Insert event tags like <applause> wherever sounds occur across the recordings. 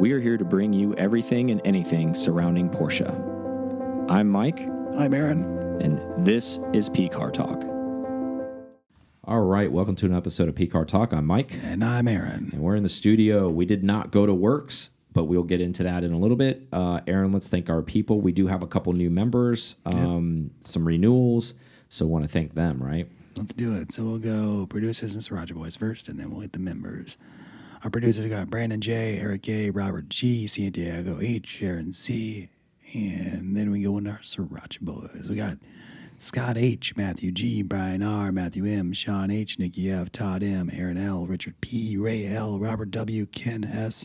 we are here to bring you everything and anything surrounding Porsche. I'm Mike, I'm Aaron. and this is P Car Talk. All right, welcome to an episode of P Car Talk. I'm Mike, And I'm Aaron. and we're in the studio. We did not go to Werks, but we'll get into that in a little bit. Uh, Aaron, let's thank our people. We do have a couple new members, um, some renewals, so want to thank them. Right? Let's do it. So we'll go producers and Sriracha Boys first, and then we'll hit the members. Our producers got Brandon J, Eric A, Robert G, Santiago H, Sharon C, and then we go into our Sriracha Boys. We got Scott H, Matthew G, Brian R, Matthew M, Sean H, Nikki F, Todd M, Aaron L, Richard P, Ray L, Robert W, Ken S,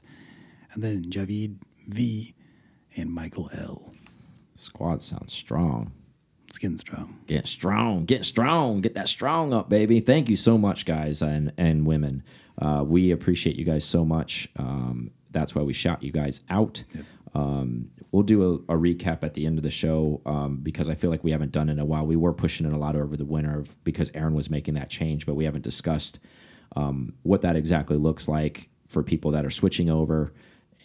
and then Javid V, and Michael L. Squad sounds strong. It's getting strong. Getting strong, Getting strong, get that strong up, baby. Thank you so much, guys and and women. Uh, we appreciate you guys so much. Um, that's why we shout you guys out. Um, we'll do a, a recap at the end of the show um, because I feel like we haven't done it in a while. We were pushing it a lot over the winter of, because Aaron was making that change, but we haven't discussed um, what that exactly looks like for people that are switching over.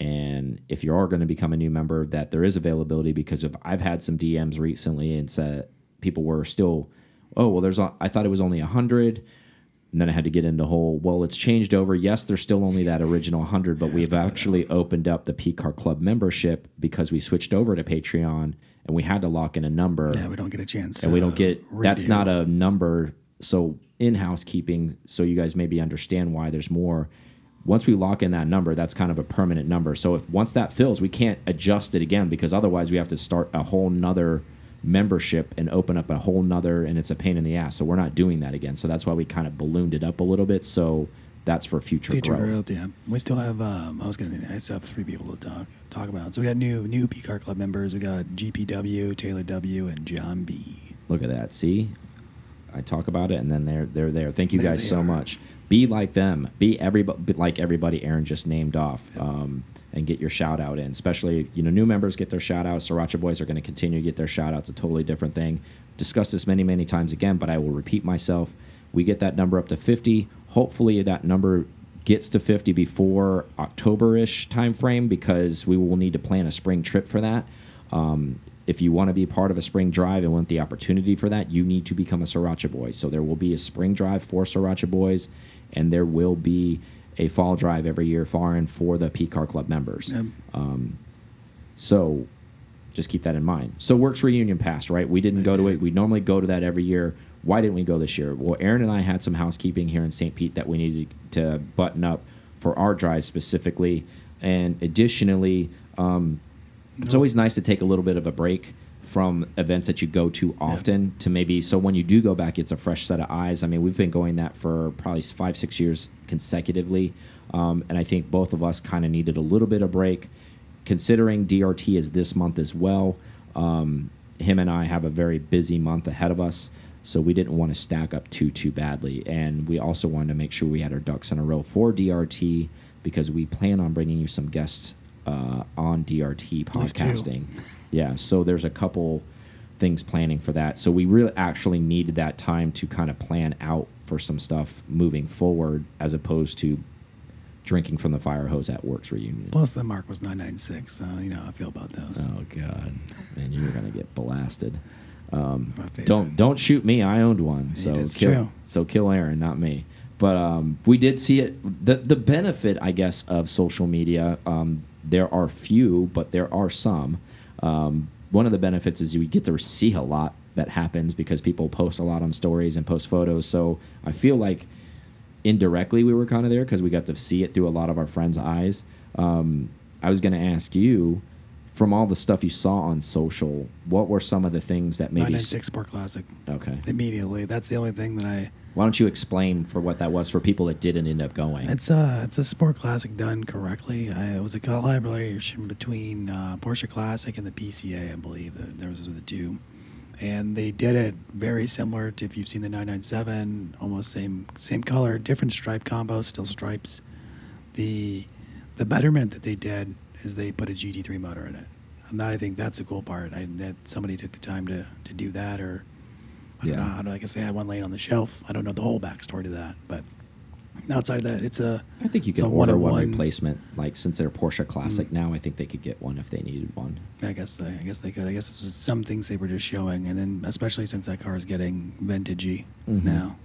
And if you are going to become a new member, that there is availability because of I've had some DMs recently and said people were still, oh well, there's a, I thought it was only a hundred, and then I had to get into whole well, it's changed over. Yes, there's still only that original hundred, but we've actually opened up the P Car Club membership because we switched over to Patreon and we had to lock in a number Yeah, we don't get a chance. and we don't get that's not a number so in housekeeping so you guys maybe understand why there's more once we lock in that number that's kind of a permanent number so if once that fills we can't adjust it again because otherwise we have to start a whole nother membership and open up a whole nother and it's a pain in the ass so we're not doing that again so that's why we kind of ballooned it up a little bit so that's for future, Future growth growth, yeah. We still have. Um, I was gonna. I still have three people to talk talk about. So we got new new P Car Club members. We got GPW, Taylor W, and John B. Look at that. See, I talk about it, and then they're they're there. Thank you There guys so are. much. Be like them. Be everybody like everybody. Aaron just named off, um, and get your shout out in. Especially you know new members get their shout out. Sriracha boys are going to continue to get their shout outs. A totally different thing. Discussed this many many times again, but I will repeat myself. We get that number up to fifty. Hopefully that number gets to 50 before October-ish time frame because we will need to plan a spring trip for that. Um, if you want to be part of a spring drive and want the opportunity for that, you need to become a Sriracha Boy. So there will be a spring drive for Sriracha Boys, and there will be a fall drive every year far and for the P Car Club members. Um, so just keep that in mind. So Werks reunion passed, right? We didn't go to it. We normally go to that every year. Why didn't we go this year? Well, Aaron and I had some housekeeping here in St. Pete that we needed to button up for our drive specifically, and additionally, um, it's always nice to take a little bit of a break from events that you go to often to maybe so when you do go back it's a fresh set of eyes. I mean we've been going that for probably five six years consecutively um, and i think both of us kind of needed a little bit of break. Considering drt is this month as well um, him and i have a very busy month ahead of us so we didn't want to stack up too too badly. And we also wanted to make sure we had our ducks in a row for drt because we plan on bringing you some guests uh, on drt podcasting yeah so there's a couple things planning for that. So we really actually needed that time to kind of plan out for some stuff moving forward as opposed to drinking from the fire hose at Werks reunion. Plus the mark was nine nine six. So you know how I feel about those. oh god. And you're gonna get blasted. Um, don't don't shoot me. I owned one so kill true. so kill aaron not me. But um, we did see it. The the benefit i guess of social media um, there are few but there are some um, one of the benefits is you get to see a lot that happens because people post a lot on stories and post photos so i feel like indirectly we were kind of there because we got to see it through a lot of our friends eyes um, i was going to ask you from all the stuff you saw on social what were some of the things that maybe nine six Sport Classic. okay Immediately. That's the only thing that I. why don't you explain for what that was for people that didn't end up going It's a it's a Sport Classic done correctly. I, it was a collaboration between uh, Porsche Classic and the PCA, I believe. That there was the two, and they did it very similar to if you've seen the 997, almost same same color, different stripe combo, still stripes. The the betterment that they did is they put a GT3 motor in it, and that I think that's a cool part. I, that somebody took the time to, to do that, or I don't Yeah. know. I, don't know, I guess they had one laying on the shelf. I don't know the whole backstory to that, but Outside of that, it's a. I think you it's can order one one-of-one. replacement. Like since they're Porsche Classic Mm. now, I think they could get one if they needed one. I guess they, I guess they could. I guess this is some things they were just showing, and then especially since that car is getting vintagey Mhm. now.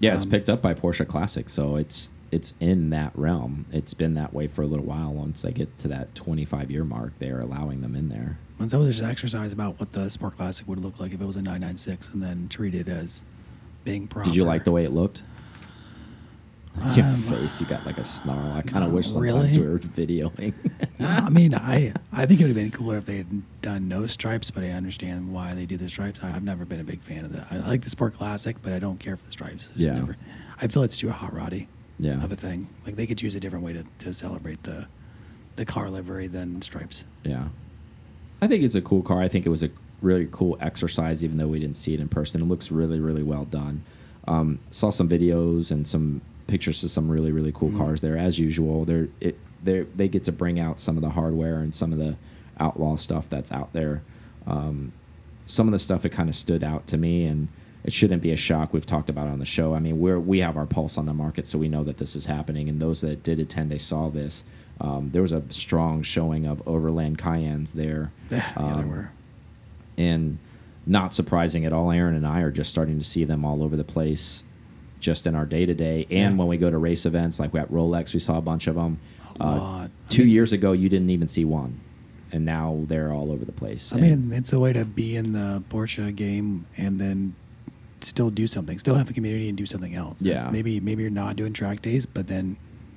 Yeah, it's Um, picked up by Porsche Classic, so it's it's in that realm. It's been that way for a little while. Once they get to that 25 year mark, they are allowing them in there. And so there's an exercise about what the Sport Classic would look like if it was a 996 and then treated as being proper. Did you like the way it looked? <laughs> Your Um, face, you got like a snarl. I kind of wish sometimes really. we were videoing. <laughs> No, I mean, I I think it would have been cooler if they had done no stripes, but I understand why they do the stripes. I, I've never been a big fan of that. I like the Sport Classic, but I don't care for the stripes. It's Yeah. never- I feel it's too hot roddy yeah. of a thing. Like they could choose a different way to, to celebrate the the car livery than stripes. Yeah. I think it's a cool car. I think it was a really cool exercise, even though we didn't see it in person. It looks really, really well done. Um, saw some videos and some pictures of some really, really cool cars there. As usual, they're it they they get to bring out some of the hardware and some of the outlaw stuff that's out there. Um, some of the stuff it kind of stood out to me, and it shouldn't be a shock. We've talked about it on the show. I mean, we're we have our pulse on the market, so we know that this is happening. And those that did attend, they saw this. Um, there was a strong showing of Overland Cayennes there, <sighs> Yeah, there Um, were. and not surprising at all. Aaron and I are just starting to see them all over the place, just in our day to day. And Yeah. when we go to race events, like at Rolex, we saw a bunch of them. A lot. I Two mean- years ago, you didn't even see one, and now they're all over the place. I And- mean, it's a way to be in the Porsche game and then still do something, still have a community and do something else. It's Yeah. maybe maybe you're not doing track days, but then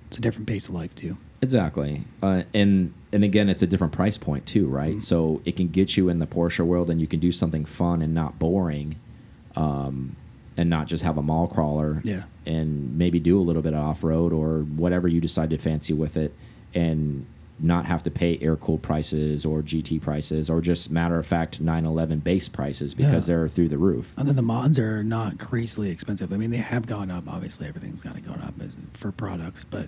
it's a different pace of life too. Exactly, uh, and and again, it's a different price point too, right? Mm-hmm. So it can get you in the Porsche world, and you can do something fun and not boring, um, and not just have a mall crawler. Yeah. and maybe do a little bit of off road or whatever you decide to fancy with it, and not have to pay air cooled prices or GT prices or just matter of fact 911 base prices because Yeah. they're through the roof. And then the mods are not crazily expensive. I mean, they have gone up. Obviously, everything's kind of gone up for products, but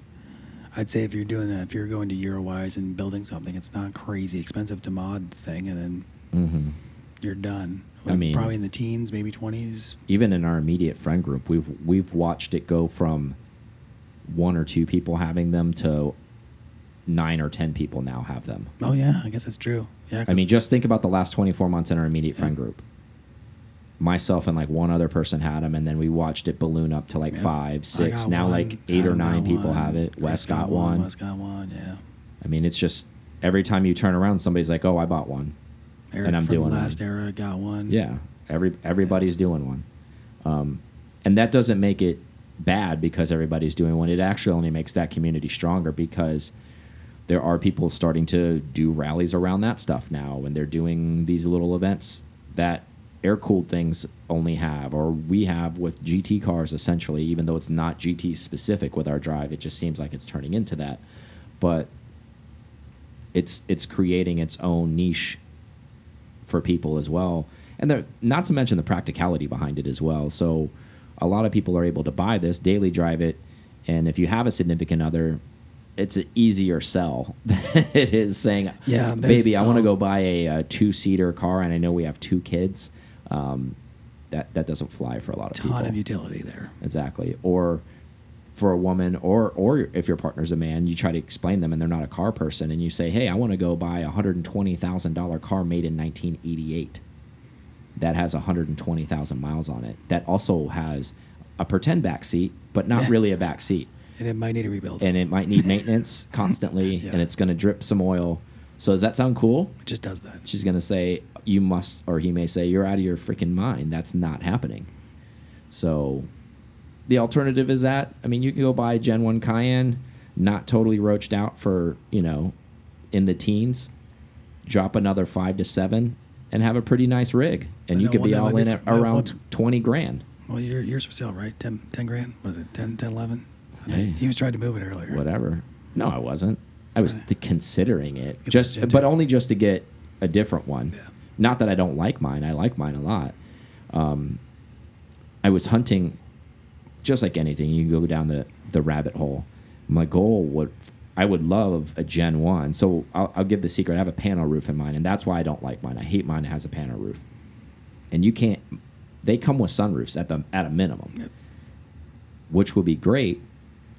I'd say if you're doing that, if you're going to Eurowise and building something, it's not crazy expensive to mod the thing, and then hmm you're done. I mean- probably in the teens, maybe twenties. even in our immediate friend group, we've we've watched it go from one or two people having them to nine or ten people now have them. Oh yeah, I guess that's true. Yeah, I mean, just think about the last 24 months in our immediate friend group. Myself and like one other person had them, and then we watched it balloon up to like Yeah. five, six. Now one, like eight or got nine people one, have it. Wes got one. Wes got one. Yeah. I mean, it's just every time you turn around, somebody's like, "Oh, I bought one." Eric And I'm doing last one. era got one. Yeah, every everybody's doing one, um, and that doesn't make it bad because everybody's doing one. It actually only makes that community stronger because there are people starting to do rallies around that stuff now, and they're doing these little events that air cooled things only have, or we have with GT cars essentially. Even though it's not GT specific with our drive, it just seems like it's turning into that, but. It's it's creating its own niche for people as well. And there, not to mention the practicality behind it as well. So a lot of people are able to buy this, daily drive it, and if you have a significant other, it's an easier sell <laughs> than it is saying, Yeah, baby, I want to go buy a, a two seater car, and I know we have two kids. Um, that that doesn't fly for a lot of people. Ton of utility there. Exactly. Or for a woman, or or if your partner's a man, you try to explain them and they're not a car person, and you say, "Hey, I want to go buy a hundred and twenty thousand dollar car made in 1988 that has hundred and twenty thousand miles on it. That also has a pretend back seat, but not Yeah. really a back seat, And it might need a rebuild. and it might need maintenance constantly, <laughs> Yeah. and it's going to drip some oil. So does that sound cool? it just does that. she's going to say you must or he may say you're out of your freaking mind that's not happening so the alternative is that i mean you can go buy a gen 1 cayenne not totally roached out for you know in the teens drop another five to seven and have a pretty nice rig and I you could be all in at around want- 20 grand Well, your, yours for sale, right? 10, 10 grand? Was it? 10, 10 11? Hey. He was trying to move it earlier. whatever no i wasn't i was Right. considering it just but only just to get a different one Yeah. Not that i don't like mine i like mine a lot. Um, i was hunting just like anything. You go down the the rabbit hole. My goal would i would love a gen 1 so I'll, I'll give the secret. I have a panel roof in mine and that's why i don't like mine. I hate mine. It has a panel roof. And you can't they come with sunroofs at the at a minimum which would be great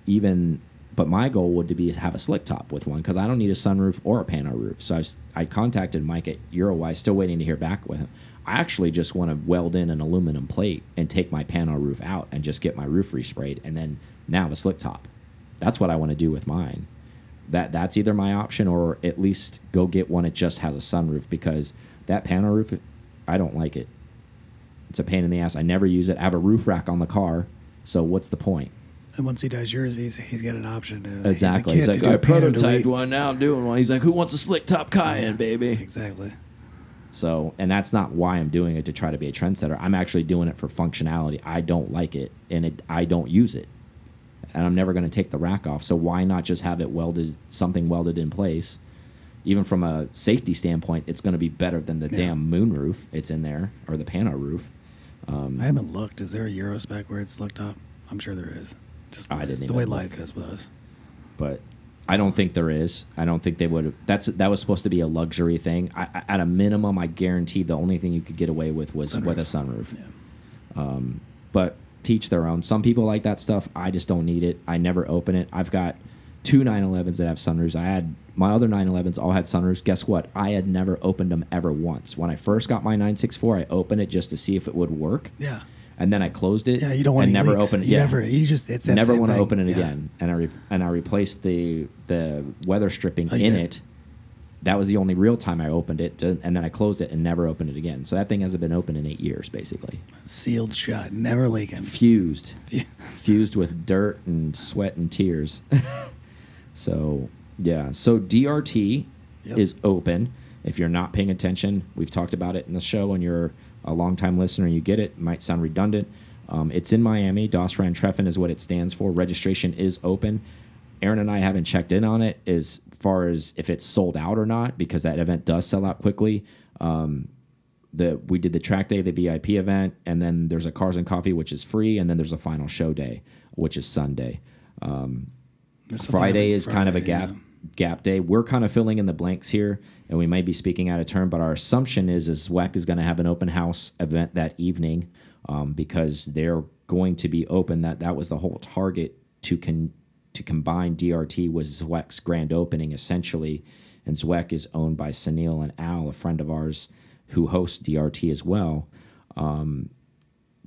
even but my goal would be to have a slick top with one because I don't need a sunroof or a pano roof. So I, I contacted Mike at Eurowise, still waiting to hear back with him. I actually just want to weld in an aluminum plate and take my pano roof out and just get my roof resprayed and then now have a slick top. That's what I want to do with mine. That that's either my option or at least go get one that just has a sunroof because that pano roof, I don't like it. It's a pain in the ass. I never use it. I have a roof rack on the car, so what's the point? And once he does yours, he's, he's got an option to Exactly. He's, He's like, kid to do I prototyped one. Now I'm doing one. He's like, who wants a slick top Cayenne, baby? Exactly. So, and that's not why I'm doing it to try to be a trendsetter. I'm actually doing it for functionality. I don't like it, and it I don't use it, and I'm never going to take the rack off. So why not just have it welded, something welded in place? Even from a safety standpoint, it's going to be better than the Yeah. damn moon roof. It's in there or the pano roof. Um, I haven't looked. Is there a Euro spec where it's looked up? I'm sure there is. Just the, I way- didn't the way life is with us. but I don't think there is. I don't think they would. That's that was supposed to be a luxury thing. I, I- at a minimum, I guarantee the only thing you could get away with was with a sunroof. Um, but teach their own. Some people like that stuff. I just don't need it. I never open it. I've got two 911s that have sunroofs. I had my other 911s all had sunroofs. Guess what? I had never opened them ever once. When I first got my 964, I opened it just to see if it would work, Yeah. And then I closed it. Yeah, you don't want to never leaks. open it. You yeah, never. You just. It's that never want to open it Yeah. again. And I re and I replaced the the weather stripping Oh, in yeah. it. That was the only real time I opened it, to, and then I closed it and never opened it again. So that thing hasn't been open in eight years, basically. Sealed shut, never leaking. Fused, <laughs> fused with dirt and sweat and tears. <laughs> so yeah, so DRT Yep. is open. If you're not paying attention, we've talked about it in the show, and you're a longtime listener, you get it. Might sound redundant. Um, it's in Miami. Das Renn Treffen is what it stands for. Registration is open. Aaron and I haven't checked in on it as far as if it's sold out or not, because that event does sell out quickly. Um, the we did the track day, the VIP event, and then there's a Cars and Coffee, which is free, and then there's a final show day, which is Sunday. Um, Friday is kind of a gap yeah. Gap day. We're kind of filling in the blanks here, and we might be speaking out of turn. But our assumption is is ZWEC is going to have an open house event that evening um, because they're going to be open. That that was the whole target to con to combine DRT with ZWEC's grand opening essentially. And ZWEC is owned by Sunil and Al, a friend of ours who hosts DRT as well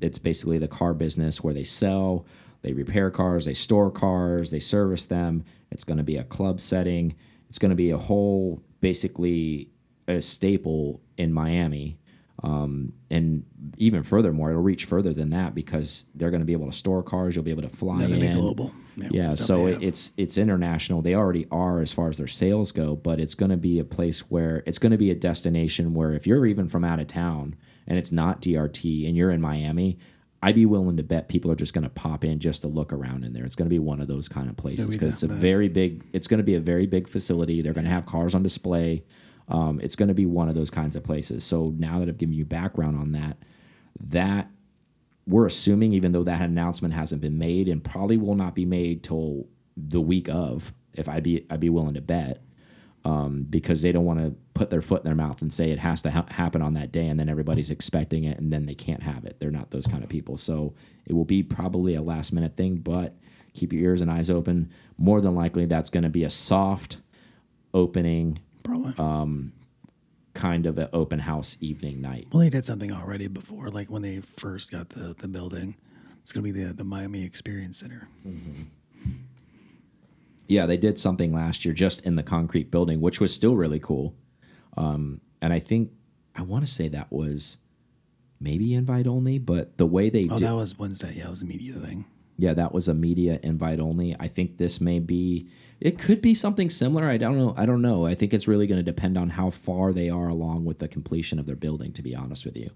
it's basically the car business where they sell, they repair cars, they store cars, they service them. It's going to be a club setting. It's going to be a whole, basically, a staple in Miami. Um, and even furthermore, it'll reach further than that because they're going to be able to store cars. You'll be able to fly Yeah, they'll be in. global. Yeah, Yeah, so it, it's it's international. They already are as far as their sales go, but it's going to be a place where it's going to be a destination where if you're even from out of town and it's not DRT and you're in Miami, I'd be willing to bet people are just going to pop in just to look around in there. It's going to be one of those kind of places because it's a that- very big. It's going to be a very big facility. They're going to have cars on display. Um, it's going to be one of those kinds of places. So now that I've given you background on that, that we're assuming, even though that announcement hasn't been made and probably will not be made till the week of, if I'd be I'd be willing to bet, um, because they don't want to put their foot in their mouth and say it has to ha happen on that day, and then everybody's expecting it, and then they can't have it. They're not those kind of people. So it will be probably a last minute thing, but keep your ears and eyes open. More than likely, that's going to be a soft opening Probably. uh, kind of an open house evening night. well, they did something already before, like when they first got the, the building. It's going to be the, the Miami Experience Center. Yeah, they did something last year just in the concrete building, which was still really cool. Um, and I think I want to say that was maybe invite only, but the way they Oh, did, that was Wednesday. Yeah, it was a media thing. yeah, that was a media invite only. I think this may be. It could be something similar. I don't know. I don't know. I think it's really going to depend on how far they are along with the completion of their building. To be honest with you,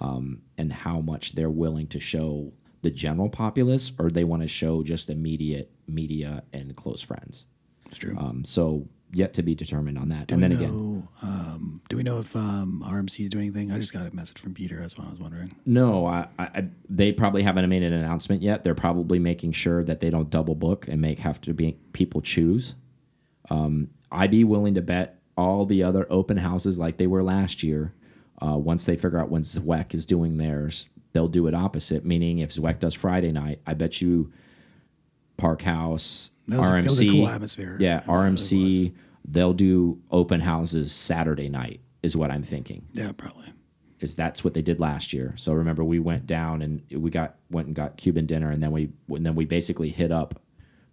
um, and how much they're willing to show the general populace, or they want to show just immediate media and close friends. It's true. Um, so yet to be determined on that. do and then know, again, um, do we know if um, RMC is doing anything? I just got a message from Peter. That's what I was wondering. no, I, I, they probably haven't made an announcement yet. They're probably making sure that they don't double book and make have to be people choose. Um, I'd be willing to bet all the other open houses like they were last year. Uh, once they figure out when Zweck is doing theirs, they'll do it opposite. Meaning, if Zweck does Friday night, I bet you Park House, That was, RMC. that was a cool atmosphere. Yeah, RMC. They'll do open houses Saturday night, is what I'm thinking. Yeah, probably. Is that's what they did last year? So remember, we went down and we got went and got Cuban dinner, and then we and then we basically hit up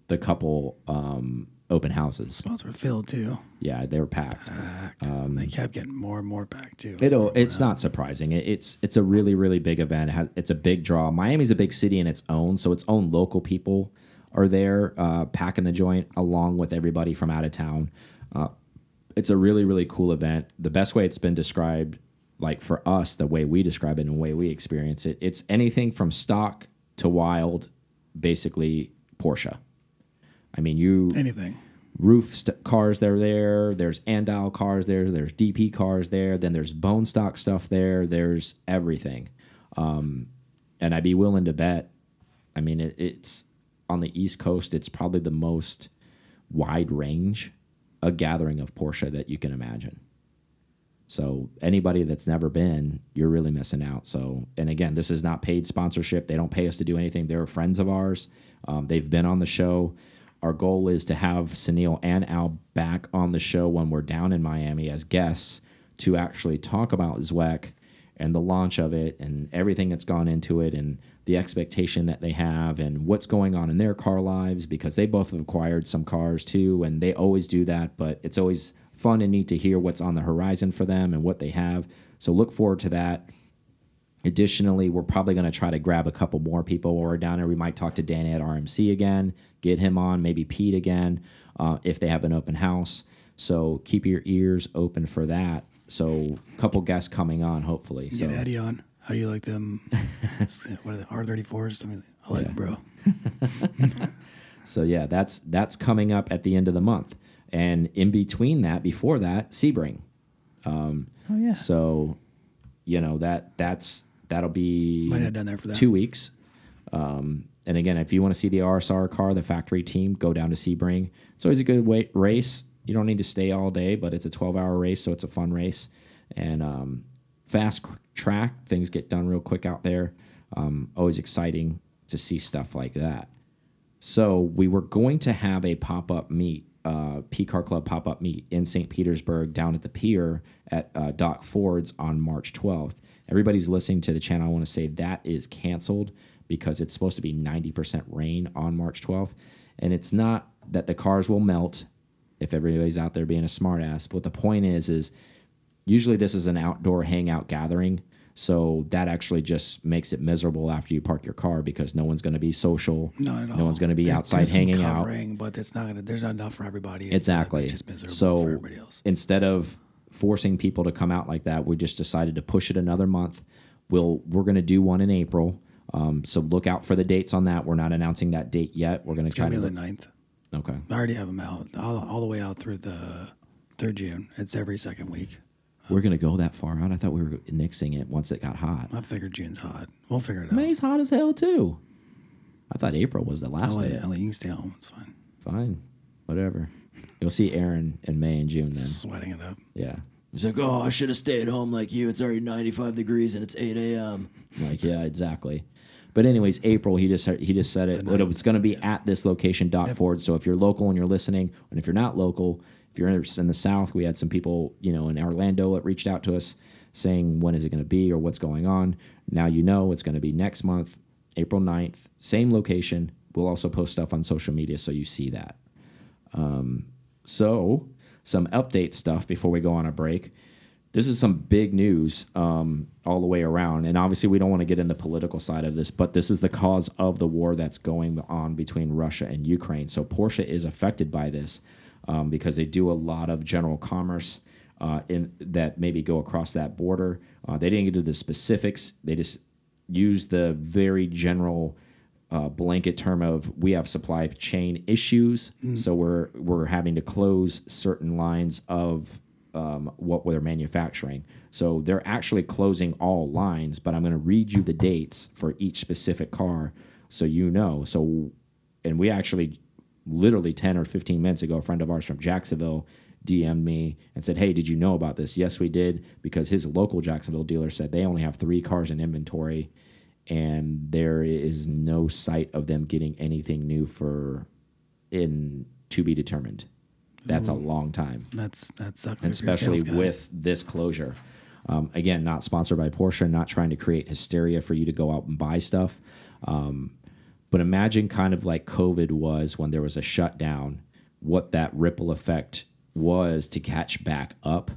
the couple um, open houses. Spots were filled too. Yeah, they were packed. Packed. Um, they kept getting more and more packed too. It'll. It's not surprising. It, it's it's a really really big event. It has, it's a big draw. Miami's a big city in its own, so its own local people are there uh, packing the joint along with everybody from out of town. Uh, it's a really really cool event. The best way it's been described, like for us, the way we describe it and the way we experience it, it's anything from stock to wild, basically Porsche. I mean, you anything. roof st cars that are there. There's Andal cars there. There's DP cars there. Then there's bone stock stuff there. There's everything. Um, and I'd be willing to bet. I mean, it, it's on the East Coast. It's probably the most wide range a gathering of Porsche that you can imagine. So anybody that's never been, you're really missing out. So, and again, this is not paid sponsorship. They don't pay us to do anything. They're friends of ours. Um, they've been on the show. Our goal is to have Sunil and Al back on the show when we're down in Miami as guests to actually talk about ZWEC and the launch of it and everything that's gone into it and the expectation that they have and what's going on in their car lives because they both have acquired some cars too and they always do that but it's always fun and neat to hear what's on the horizon for them and what they have so look forward to that Additionally, we're probably going to try to grab a couple more people while we're down there. We might talk to Danny at RMC again, get him on, maybe Pete again, uh, if they have an open house. So keep your ears open for that. So a couple guests coming on, hopefully. So Get Eddie on. How do you like them? <laughs> what are the R34s? I mean, I like them, bro. <laughs> So yeah, that's that's coming up at the end of the month, and in between that, before that, Sebring. Oh yeah. So, you know that that's that'll be Might have done there for that. two weeks. Um, and again, if you want to see the RSR car, the factory team, go down to Sebring. It's always a good way, race. You don't need to stay all day, but it's a 12 hour race, so it's a fun race. And um, fast track, things get done real quick out there. Um, always exciting to see stuff like that. So we were going to have a pop up meet, uh, P Car Club pop up meet in St. Petersburg down at the pier at uh, Doc Ford's on March 12th. Everybody's listening to the channel. I want to say that is canceled because it's supposed to be 90% rain on March 12th. And it's not that the cars will melt if everybody's out there being a smartass. But the point is, is usually this is an outdoor hangout gathering. So that actually just makes it miserable after you park your car because no one's going to be social. Not at all. No one's going to be outside there's hanging out. but it's not gonna. There's not enough for everybody. Uh, Exactly. It's just miserable so for everybody else. instead of forcing people to come out like that, we just decided to push it another month. We'll we're going to do one in April. Um, so look out for the dates on that. We're not announcing that date yet. We're going to try be the 9th. okay. I already have them out all, all the way out through the third June. It's every second week. We're going to go that far out. I thought we were nixing it once it got hot. I figured June's hot. We'll figure it out. May's hot as hell too. I thought April was the last let, day. I'll let you stay home. It's fine. Fine, whatever. You'll see Aaron in May and June then. Sweating it up. Yeah. He's like, oh, I should have stayed home like you. It's already 95 degrees and it's 8 a.m. Like, yeah, exactly. But anyways, April, he just he just said it. But it was going to be at this location, Doc Ford. So if you're local and you're listening, and if you're not local, if you're in the South, we had some people, you know, in Orlando that reached out to us saying when is it going to be or what's going on. Now you know it's going to be next month, April 9th, same location. We'll also post stuff on social media so you see that. So, some update stuff before we go on a break. This is some big news um, all the way around. And obviously, we don't want to get in the political side of this, but this is the cause of the war that's going on between Russia and Ukraine. So, Porsche is affected by this um, because they do a lot of general commerce uh, in that maybe go across that border. Uh, they didn't get into the specifics, they just used the very general uh, blanket term of we have supply chain issues, so we're we're having to close certain lines of um, what they're manufacturing. So they're actually closing all lines, but I'm going to read you the dates for each specific car, so you know. So, and we actually, literally 10 or 15 minutes ago, a friend of ours from Jacksonville DM'd me and said, "Hey, did you know about this?" Yes, we did, because his local Jacksonville dealer said they only have three cars in inventory and there is no sight of them getting anything new for in to be determined. That's a long time, That's that sucks. and if you're a especially with this closure. Um, again, not sponsored by Porsche, not trying to create hysteria for you to go out and buy stuff. Um, but imagine kind of like COVID was when there was a shutdown, what that ripple effect was to catch back up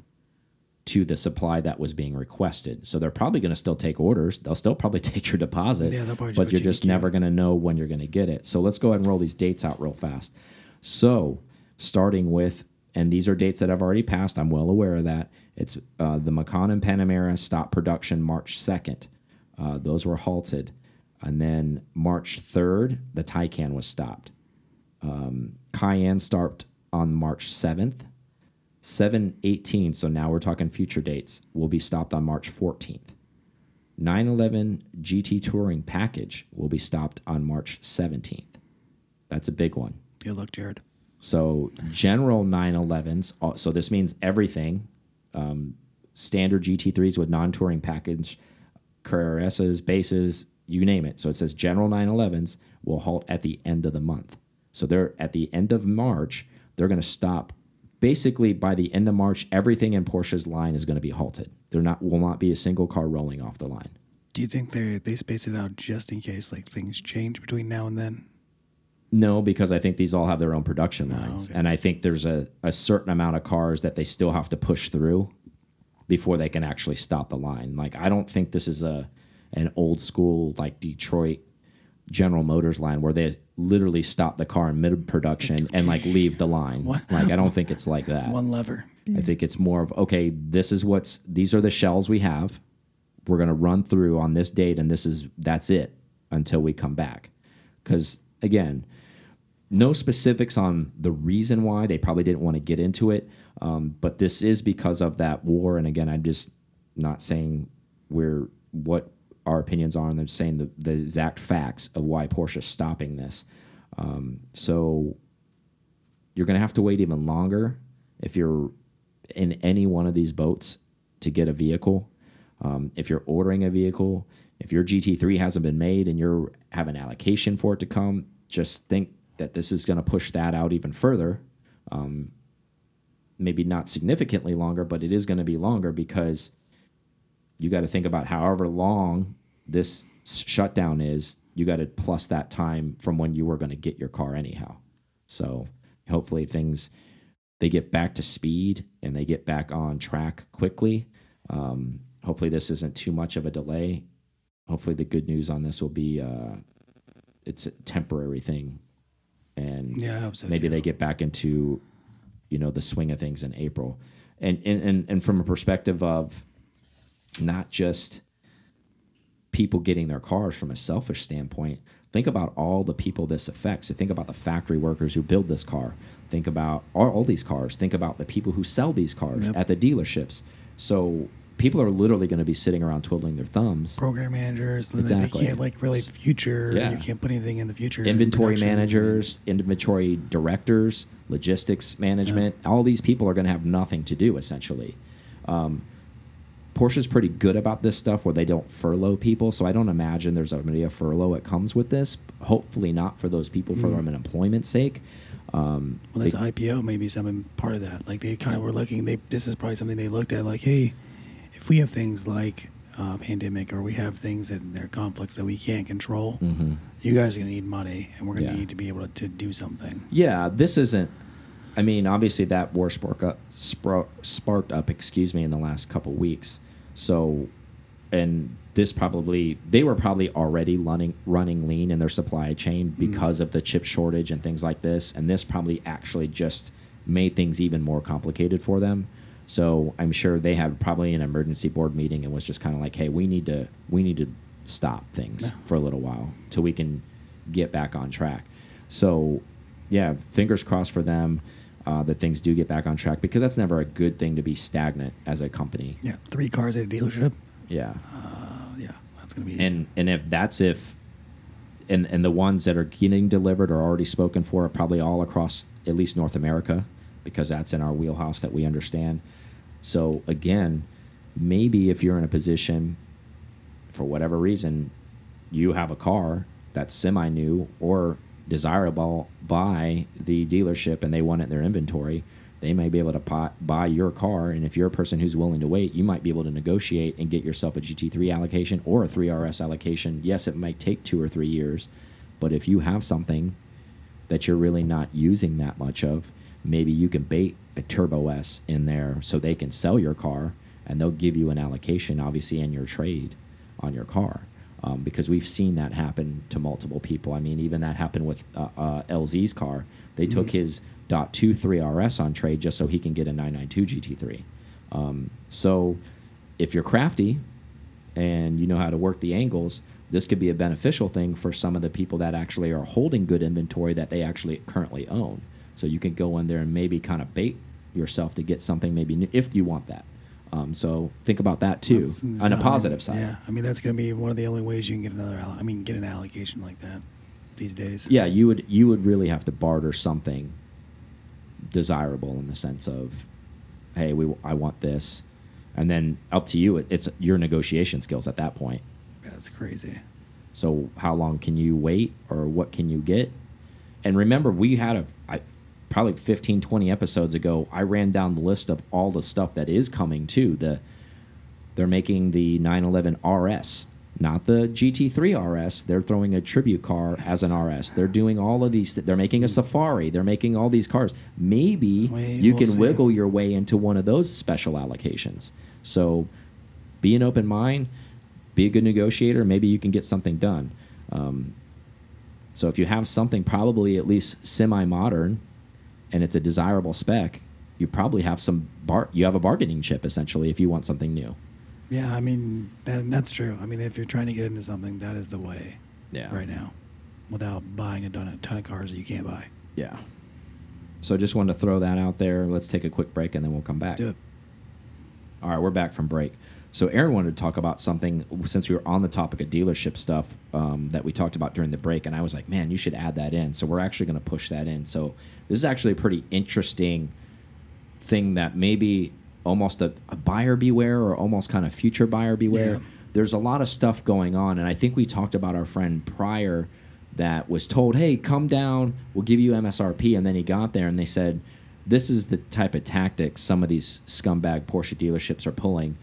to the supply that was being requested. So they're probably going to still take orders. They'll still probably <laughs> take your deposit, Yeah, but you're you just never going to know when you're going to get it. So let's go ahead and roll these dates out real fast. So starting with, and these are dates that I've already passed. I'm well aware of that. It's uh, the Macan and Panamera stopped production March 2nd. Uh, those were halted. And then March 3rd, the Taycan was stopped. Um, Cayenne stopped on March 7th. 718, so now we're talking future dates, will be stopped on March 14th. 911 GT Touring Package will be stopped on March 17th. That's a big one. Good luck, Jared. So general 911s. uh, So this means everything. Um, standard GT3s with non-touring package, Carreras, bases, you name it. So it says general 911s will halt at the end of the month. So they're at the end of March. They're going to stop. Basically, by the end of March, everything in Porsche's line is going to be halted. There not will not be a single car rolling off the line. Do you think they they space it out just in case like things change between now and then? No, because I think these all have their own production oh, lines. okay. And I think there's a, a certain amount of cars that they still have to push through before they can actually stop the line. Like I don't think this is a an old school like Detroit General Motors line where they literally stop the car in mid production and like leave the line. Like I don't think it's like that. One lever. I think it's more of okay, this is what's these are the shells we have. We're gonna run through on this date, and this is that's it until we come back. Because again, no specifics on the reason why they probably didn't want to get into it, um, but this is because of that war. And again, I'm just not saying we're what our opinions are, and I'm saying the, the exact facts of why Porsche is stopping this. Um, so you're going to have to wait even longer if you're in any one of these boats to get a vehicle. Um, if you're ordering a vehicle, if your GT3 hasn't been made and you're have an allocation for it to come, just think that this is going to push that out even further. Um, maybe not significantly longer, but it is going to be longer because you got to think about however long this shutdown is. You got to plus that time from when you were going to get your car anyhow. So hopefully things they get back to speed and they get back on track quickly. Um, hopefully this isn't too much of a delay. Hopefully the good news on this will be uh, it's a temporary thing, and Yeah, so. maybe too. they get back into you know the swing of things in April, and and and, and from a perspective of not just people getting their cars from a selfish standpoint. Think about all the people this affects. So think about the factory workers who build this car. Think about all, all these cars. Think about the people who sell these cars Yep. at the dealerships. So people are literally going to be sitting around twiddling their thumbs. program managers. Exactly. They can't like really future. Yeah. You can't put anything in the future. inventory managers, inventory directors, logistics management. All these people are going to have nothing to do essentially. Um, Porsche's pretty good about this stuff where they don't furlough people, so I don't imagine there's going to be a furlough that comes with this. Hopefully, not for those people from an employment sake. Um, Well, this IPO maybe something part of that. Like they kind of were looking. They this is probably something they looked at. Like, hey, if we have things like uh, pandemic or we have things that they're conflicts that we can't control, you guys are gonna need money, and we're gonna Mm-hmm. Yeah. need to be able to, to do something. Yeah, this isn't. I mean, obviously that war spark up, sparked up, excuse me, in the last couple weeks. So, and this probably they were probably already running running lean in their supply chain mm-hmm. because of the chip shortage and things like this. And this probably actually just made things even more complicated for them. So I'm sure they had probably an emergency board meeting and was just kind of like, "Hey, we need to we need to stop things for a little while till we can get back on track." So, yeah, fingers crossed for them uh, that things do get back on track because that's never a good thing to be stagnant as a company. Yeah, three cars at a dealership. Yeah, Uh, yeah, that's gonna be. and and if that's if, and and the ones that are getting delivered are already spoken for, are probably all across at least North America, because that's in our wheelhouse that we understand. So again, maybe if you're in a position, for whatever reason, you have a car that's semi new or desirable by the dealership and they want it in their inventory, they may be able to buy, your car. And if you're a person who's willing to wait, you might be able to negotiate and get yourself a GT3 allocation or a 3RS allocation. Yes, it might take two or three years, but if you have something that you're really not using that much of, maybe you can bait a Turbo S in there so they can sell your car and they'll give you an allocation, obviously, in your trade on your car. Um, because we've seen that happen to multiple people. I mean, even that happened with uh, uh, LZ's car. They Mm-hmm. took his .23 RS on trade just so he can get a 992 GT3. Um, so if you're crafty and you know how to work the angles, this could be a beneficial thing for some of the people that actually are holding good inventory that they actually currently own. So you can go in there and maybe kind of bait yourself to get something maybe new if you want that. Um, so think about that too That's- on I a mean, positive side. Yeah, I mean that's going to be one of the only ways you can get another. I mean, get an allocation like that these days. yeah, you would you would really have to barter something desirable in the sense of, hey, we I want this, and then up to you. It, it's your negotiation skills at that point. That's crazy. So how long can you wait, or what can you get? And remember, we had a I, probably 15, 20 episodes ago. I ran down the list of all the stuff that is coming too. The they're making the 911 RS, not the GT3 RS. They're throwing a tribute car as an RS. They're doing all of these. They're making a Safari. They're making all these cars. Maybe Wait, you we'll can see. wiggle your way into one of those special allocations. So be an open mind. Be a good negotiator. Maybe you can get something done. Um, so if you have something probably at least semi-modern, and it's a desirable spec, you probably have some bar. You have a bargaining chip essentially if you want something new. Yeah, I mean that, that's true. I mean, if you're trying to get into something, that is the way. Yeah. Right now, without buying a ton of, ton of cars that you can't buy. Yeah. So I just wanted to throw that out there. Let's take a quick break and then we'll come back. Let's do it. All right, we're back from break. So Aaron wanted to talk about something since we were on the topic of dealership stuff um, that we talked about during the break, and I was like, man, you should add that in. So we're actually going to push that in. So this is actually a pretty interesting thing that maybe almost a, a buyer beware or almost kind of future buyer beware. Yeah. There's a lot of stuff going on, and I think we talked about our friend prior that was told, "Hey, come down, we'll give you MSRP," and then he got there and they said, "This is the type of tactics some of these scumbag Porsche dealerships are pulling."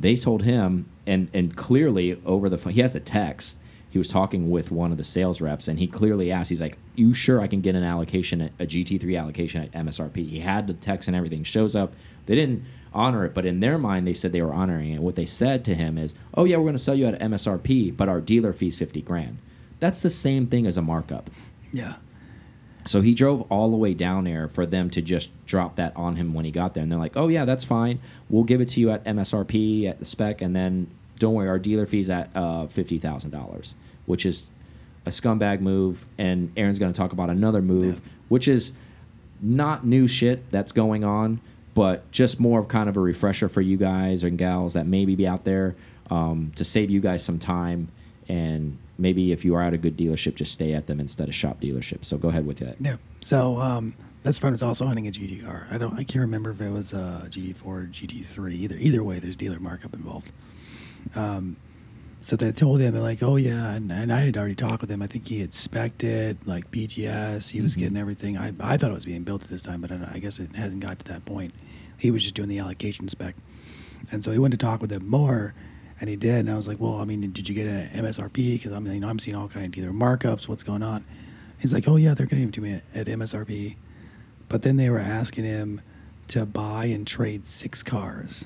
They told him, and and clearly over the phone, he has the text. He was talking with one of the sales reps, and he clearly asked, "He's like, you sure I can get an allocation, at, a GT3 allocation at MSRP?" He had the text and everything. Shows up. They didn't honor it, but in their mind, they said they were honoring it. What they said to him is, "Oh yeah, we're going to sell you at MSRP, but our dealer fee's fifty grand." That's the same thing as a markup. Yeah. So he drove all the way down there for them to just drop that on him when he got there. And they're like, oh, yeah, that's fine. We'll give it to you at MSRP, at the spec, and then don't worry, our dealer fee's at uh, $50,000, which is a scumbag move. And Aaron's going to talk about another move, Yeah. which is not new shit that's going on, but just more of kind of a refresher for you guys and gals that maybe be out there um, to save you guys some time. And maybe if you are at a good dealership, just stay at them instead of shop dealerships. So go ahead with that. Yeah. So um, this friend was also hunting a car. I don't. I can't remember if it was a GT4 or GT3. Either either way, there's dealer markup involved. Um, so they told him they're like, oh yeah, and, and I had already talked with him. I think he had spec'd it like PTS. He was Mhm. getting everything. I I thought it was being built at this time, but I, I guess it hasn't got to that point. He was just doing the allocation spec, and so he went to talk with him more. And he did, and I was like, "Well, I mean, did you get an MSRP? Because I'm, you know, I'm seeing all kind of dealer markups. What's going on?" He's like, "Oh yeah, they're going to give it to me at MSRP," but then they were asking him to buy and trade six cars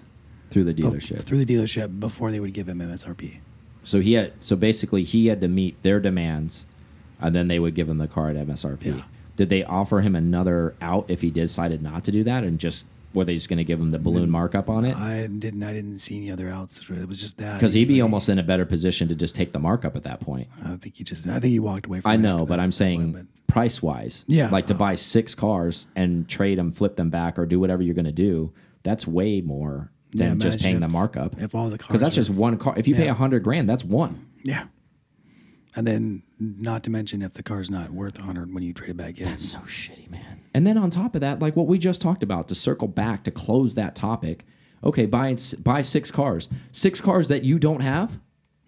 through the dealership. through the dealership before they would give him MSRP. so he had so basically he had to meet their demands, and then they would give him the car at MSRP. Yeah. Did they offer him another out if he decided not to do that, and just were they just going to give him the balloon markup on it? I didn't. I didn't see any other outs. It was just that Because he'd be like- almost in a better position to just take the markup at that point. I think he just. I think he walked away from. It. I know, but that- I'm saying price wise, Yeah. like to buy six cars and trade them, flip them back, or do whatever you're going to do. That's way more Yeah, than just imagine paying the markup. if all the cars because that's just one car. If you pay a hundred grand, that's one. Yeah. And then, not to mention, if the car's not worth a hundred when you trade it back in. That's so shitty, man. And then on top of that, like what we just talked about, to circle back to close that topic. Okay, buy buy six cars, six cars that you don't have.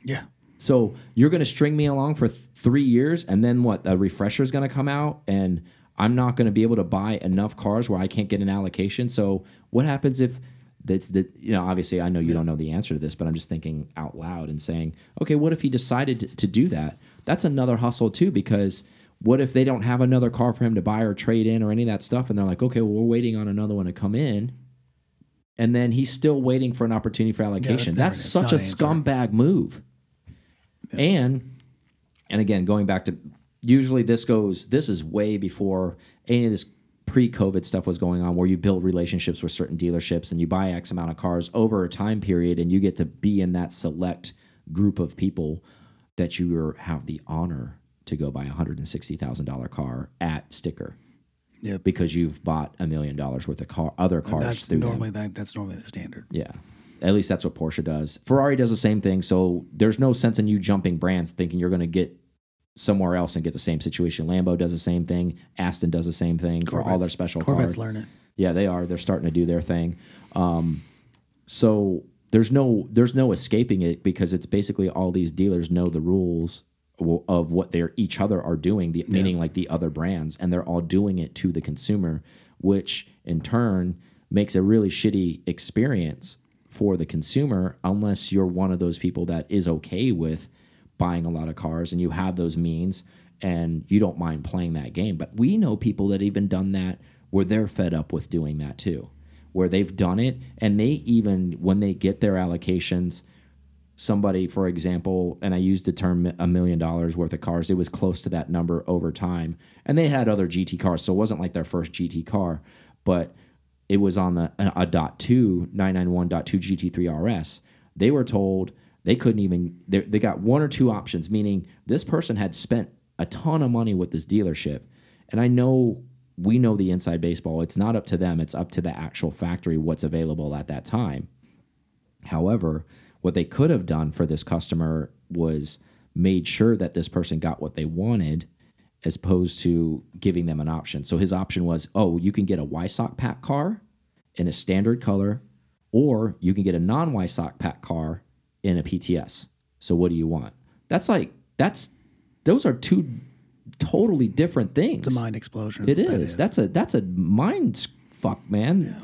yeah. So you're going to string me along for th three years, and then what? A refresher is going to come out, and I'm not going to be able to buy enough cars where I can't get an allocation. So what happens if that's the you know obviously I know you don't know the answer to this, but I'm just thinking out loud and saying, okay, what if he decided to, to do that? That's another hustle too, because what if they don't have another car for him to buy or trade in or any of that stuff, and they're like, okay, well we're waiting on another one to come in. And then he's still waiting for an opportunity for allocation. never- that's it's such a answer. scumbag move. And and again, going back to usually this goes this is way before any of this pre-COVID stuff was going on where you build relationships with certain dealerships and you buy X amount of cars over a time period and you get to be in that select group of people that you have the honor to go buy a hundred and sixty thousand dollar car at sticker Yep. because you've bought a million dollars worth of car other cars That's through normally that, that's normally the standard. Yeah. At least that's what Porsche does. Ferrari does the same thing. So there's no sense in you jumping brands thinking you're going to get somewhere else and get the same situation. Lambo does the same thing. Aston does the same thing for all their special Corvettes cars. learn it. Yeah, they are. They're starting to do their thing. Um, so there's no there's no escaping it because it's basically all these dealers know the rules of what they're each other are doing, the, meaning like the other brands, and they're all doing it to the consumer, which in turn makes a really shitty experience for the consumer unless you're one of those people that is okay with buying a lot of cars and you have those means and you don't mind playing that game. But we know people that even done that where they're fed up with doing that too, where they've done it and they even when they get their allocations, somebody, for example, and I used the term a million dollars worth of cars, it was close to that number over time. And they had other GT cars, so it wasn't like their first GT car, but it was on the a dot two 991.2 GT3 RS. They were told they couldn't even they, they got one or two options, meaning this person had spent a ton of money with this dealership. And I know we know the inside baseball. It's not up to them, it's up to the actual factory what's available at that time. However, what they could have done for this customer was made sure that this person got what they wanted as opposed to giving them an option. So his option was, oh, you can get a Weissach pack car in a standard color, or you can get a non Weissach pack car in a PTS. So what do you want? That's like that's those are two totally different things. It's a mind explosion. It is. That is. That's a that's a mind fuck, man.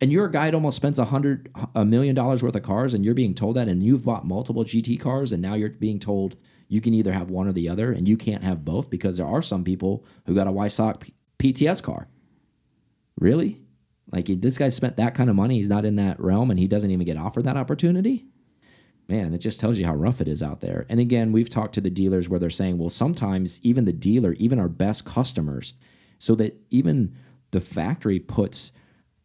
And you're a guy that almost spends a hundred a million dollars worth of cars, and you're being told that, and you've bought multiple GT cars, and now you're being told you can either have one or the other, and you can't have both because there are some people who got a Weissach PTS car. Really? Like this guy spent that kind of money, he's not in that realm, and he doesn't even get offered that opportunity man, it just tells you how rough it is out there. And again, we've talked to the dealers where they're saying, well, sometimes even the dealer, even our best customers, so that even the factory puts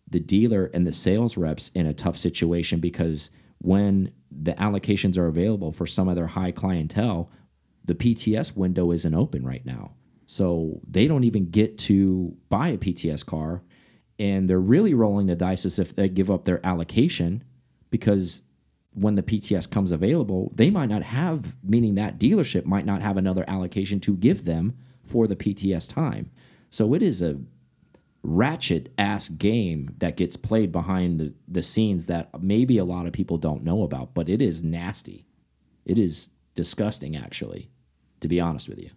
the dealer and the sales reps in a tough situation because when the allocations are available for some of their high clientele, the PTS window isn't open right now. So they don't even get to buy a PTS car. And they're really rolling the dice as if they give up their allocation because when the PTS comes available, they might not have, meaning that dealership might not have another allocation to give them for the PTS time. So it is a ratchet ass game that gets played behind the, the scenes that maybe a lot of people don't know about, but it is nasty. It is disgusting, actually, to be honest with you.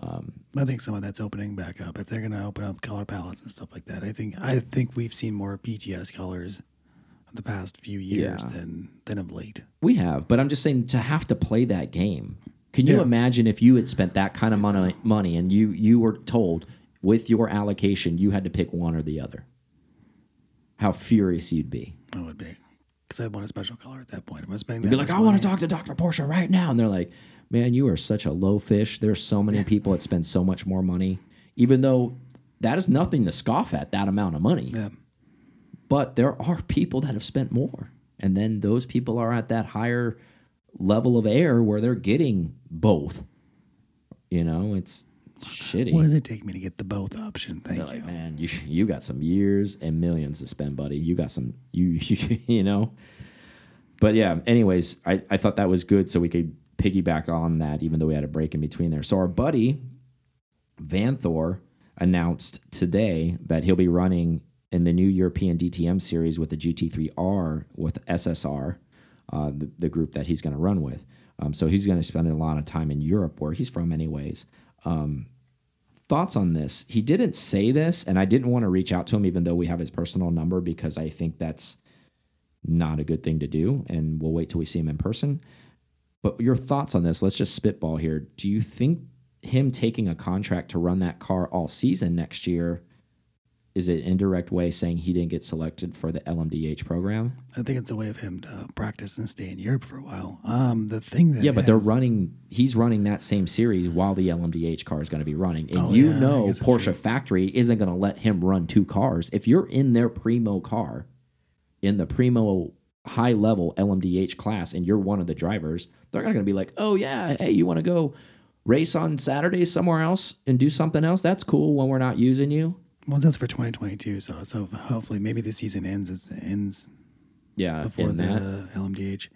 Um, I think some of that's opening back up. If they're going to open up color palettes and stuff like that, I think I think we've seen more PTS colors the past few years Yeah. than than of late. We have, but I'm just saying to have to play that game. Can you Yeah. imagine if you had spent that kind of money, money and you you were told with your allocation you had to pick one or the other? How furious you'd be. I would be because I want a special color at that point. If I'm spending You'd be like, I want to talk to Dr. Porsche right now. And they're like, man, you are such a low fish. There's so many people that spend so much more money, even though that is nothing to scoff at that amount of money. Yeah, But there are people that have spent more. And then those people are at that higher level of air where they're getting both. You know, it's, it's shitty. what does it take me to get the both option? Thank They're you. like, man, you you got some years and millions to spend, buddy. You got some you you, <laughs> you know. But yeah, anyways, I, I thought that was good so we could piggyback on that, even though we had a break in between there. So our buddy Vanthoor announced today that he'll be running in the new European DTM series with the GT3R with SSR, uh, the, the group that he's going to run with. Um, so he's going to spend a lot of time in Europe, where he's from, anyways. Um, thoughts on this? He didn't say this, and I didn't want to reach out to him, even though we have his personal number, because I think that's not a good thing to do. And we'll wait till we see him in person. But your thoughts on this? Let's just spitball here. Do you think him taking a contract to run that car all season next year is it indirect way saying he didn't get selected for the LMDH program? I think it's a way of him to practice and stay in Europe for a while. Um, the thing that Yeah, but they're running. He's running that same series while the LMDH car is going to be running, and Oh, you yeah, know Porsche factory isn't going to let him run two cars. If you're in their primo car, in the primo high level LMDH class, and you're one of the drivers, they're not going to be like, "Oh yeah, hey, you want to go race on Saturdays somewhere else and do something else? That's cool when we're not using you." Well, that's for 2022. So, so hopefully, maybe the season ends. It ends Yeah, before the that. LMDH.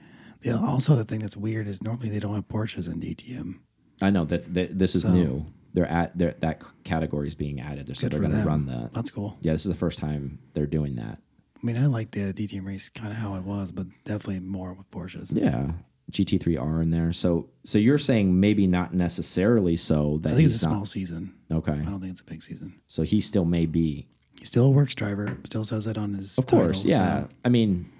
The, also, the thing that's weird is normally they don't have Porsches in DTM. I know that, that this is So- new. They're at they're, that category is being added. They're, so they're going to run that. That's cool. Yeah, this is the first time they're doing that. I mean, I like the DTM race kind of how it was, but definitely more with Porsches. Yeah, GT3R in there. So so you're saying maybe not necessarily so that I think he's it's a not small season. okay. I don't think it's a big season. So he still may be. He's still a works driver. Still says it on his. Of course, title, yeah. so- I mean,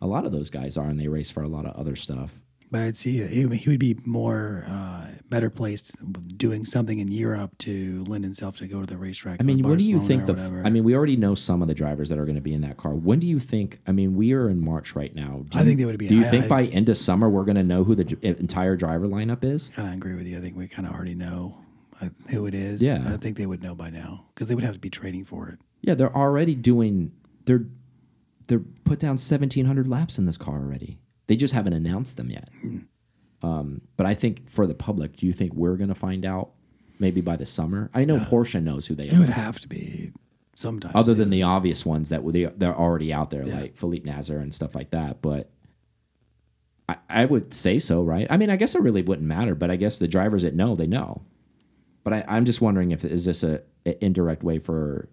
a lot of those guys are, and they race for a lot of other stuff. But I'd see he, he would be more uh, better placed doing something in Europe to lend himself to go to the racetrack. I mean, when do you think the? I mean, we already know some of the drivers that are going to be in that car. When do you think? I mean, we are in March right now. Do I you- think they would be- Do you I- think I- by end of summer we're going to know who the entire driver lineup is? kind of agree with you. I think we kind of already know uh, who it is. Yeah. I think they would know by now because they would have to be trading for it. Yeah, they're already doing. They're they're put down seventeen hundred laps in this car already. They just haven't announced them yet. Um, but I think for the public, do you think we're going to find out maybe by the summer? I know Porsche knows who they are. It would have to be sometime. other than the obvious ones that they they're already out there, Yeah. like Felipe Nasr and stuff like that. But I, I would say so, right? I mean, I guess it really wouldn't matter, but I guess the drivers that know, they know. But I, I'm just wondering if is this a, a indirect way for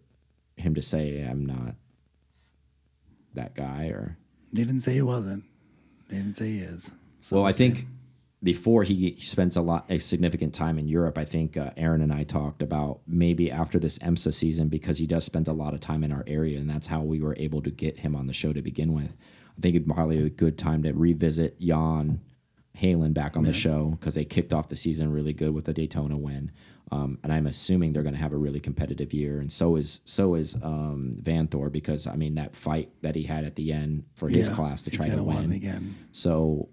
him to say I'm not that guy or They didn't say he wasn't. They didn't say he is. So well, I think before he, spends a lot a significant time in Europe, I think uh, Aaron and I talked about maybe after this IMSA season because he does spend a lot of time in our area, and that's how we were able to get him on the show to begin with. I think it'd probably be a good time to revisit Jan Heylen back on the show because they kicked off the season really good with the Daytona win, um, and I'm assuming they're going to have a really competitive year, and so is so is um, Vanthoor because I mean that fight that he had at the end for his Yeah, class to try to gonna want it win. again. So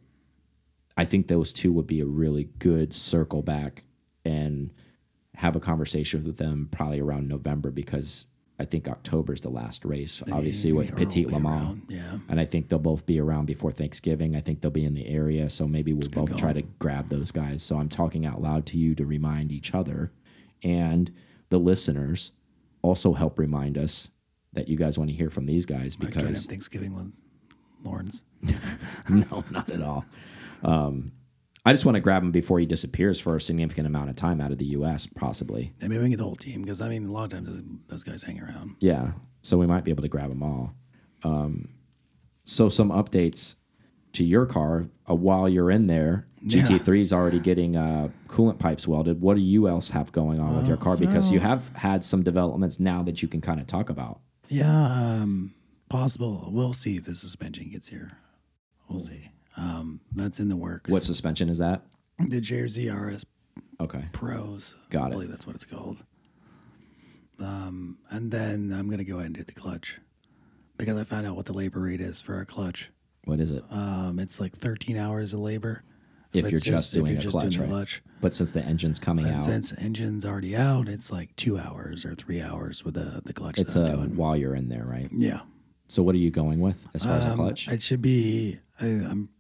I think those two would be a really good circle back and have a conversation with them probably around November because I think October is the last race, obviously with Petit Le Mans. Yeah. And I think they'll both be around before Thanksgiving. I think they'll be in the area. So maybe we'll both try to grab those guys. So I'm talking out loud to you to remind each other and the listeners also help remind us that you guys want to hear from these guys Mike's trying to because Thanksgiving with Laurens. <laughs> no, not at all. Um, I just want to grab him before he disappears for a significant amount of time out of the U.S. Possibly, And maybe we can get the whole team because I mean, a lot of times those, those guys hang around. yeah. So we might be able to grab them all. Um, so some updates to your car uh, while you're in there. GT3 is already getting uh, coolant pipes welded. What do you else have going on with your car? Because you have had some developments now that you can kind of talk about. Yeah, um, possible. We'll see if the suspension gets here. We'll see. Um, that's in the works. What suspension is that? the JRZ RS Okay, Pros? Got I it. believe that's what it's called. Um, and then I'm gonna go ahead and do the clutch because I found out what the labor rate is for a clutch. what is it? Um, it's like 13 hours of labor If you're just doing a clutch, right? clutch. But since the engine's coming And out, since engine's already out, it's like two hours or three hours with the the clutch. it's that a I'm doing. while you're in there, right? yeah. So what are you going with as far as the Um, clutch? It should be. I, I'm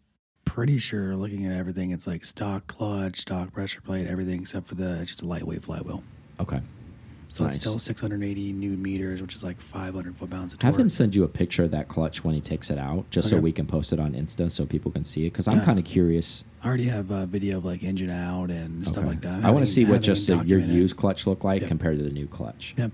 pretty sure looking at everything, it's like stock clutch, stock pressure plate, everything except for the it's just a lightweight flywheel. okay. So Nice. it's still 680 newton meters, which is like 500 foot pounds of Have him send you a picture of that clutch when he takes it out, just so we can post it on Insta so people can see it. Because I'm Yeah. kind of curious. I already have a video of like engine out and stuff like that. I'm I want to see what just the, your used clutch look like Yep. compared to the new clutch. Yep.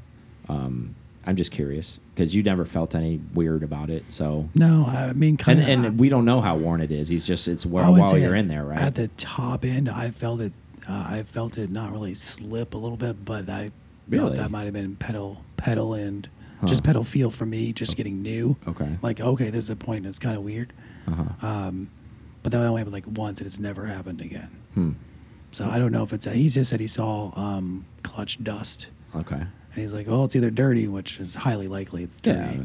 Um, I'm just curious because you never felt any weird about it. So, No, I mean, kind and, of. and we don't know how worn it is. He's just it's I while, would while say you're at- in there, right? At the top end, I felt it. Uh, I felt it not really slip a little bit, but I Really? thought that might have been pedal, pedal and Huh. just pedal feel for me, just getting new. Okay. Like, okay, this is a point that's kind of weird. uh-huh. Um, but that only happened like once, and it's never happened again. Hmm. So I don't know if it's. a, he just said he saw um, clutch dust, Okay. and he's like, "Well, it's either dirty, which is highly likely it's dirty,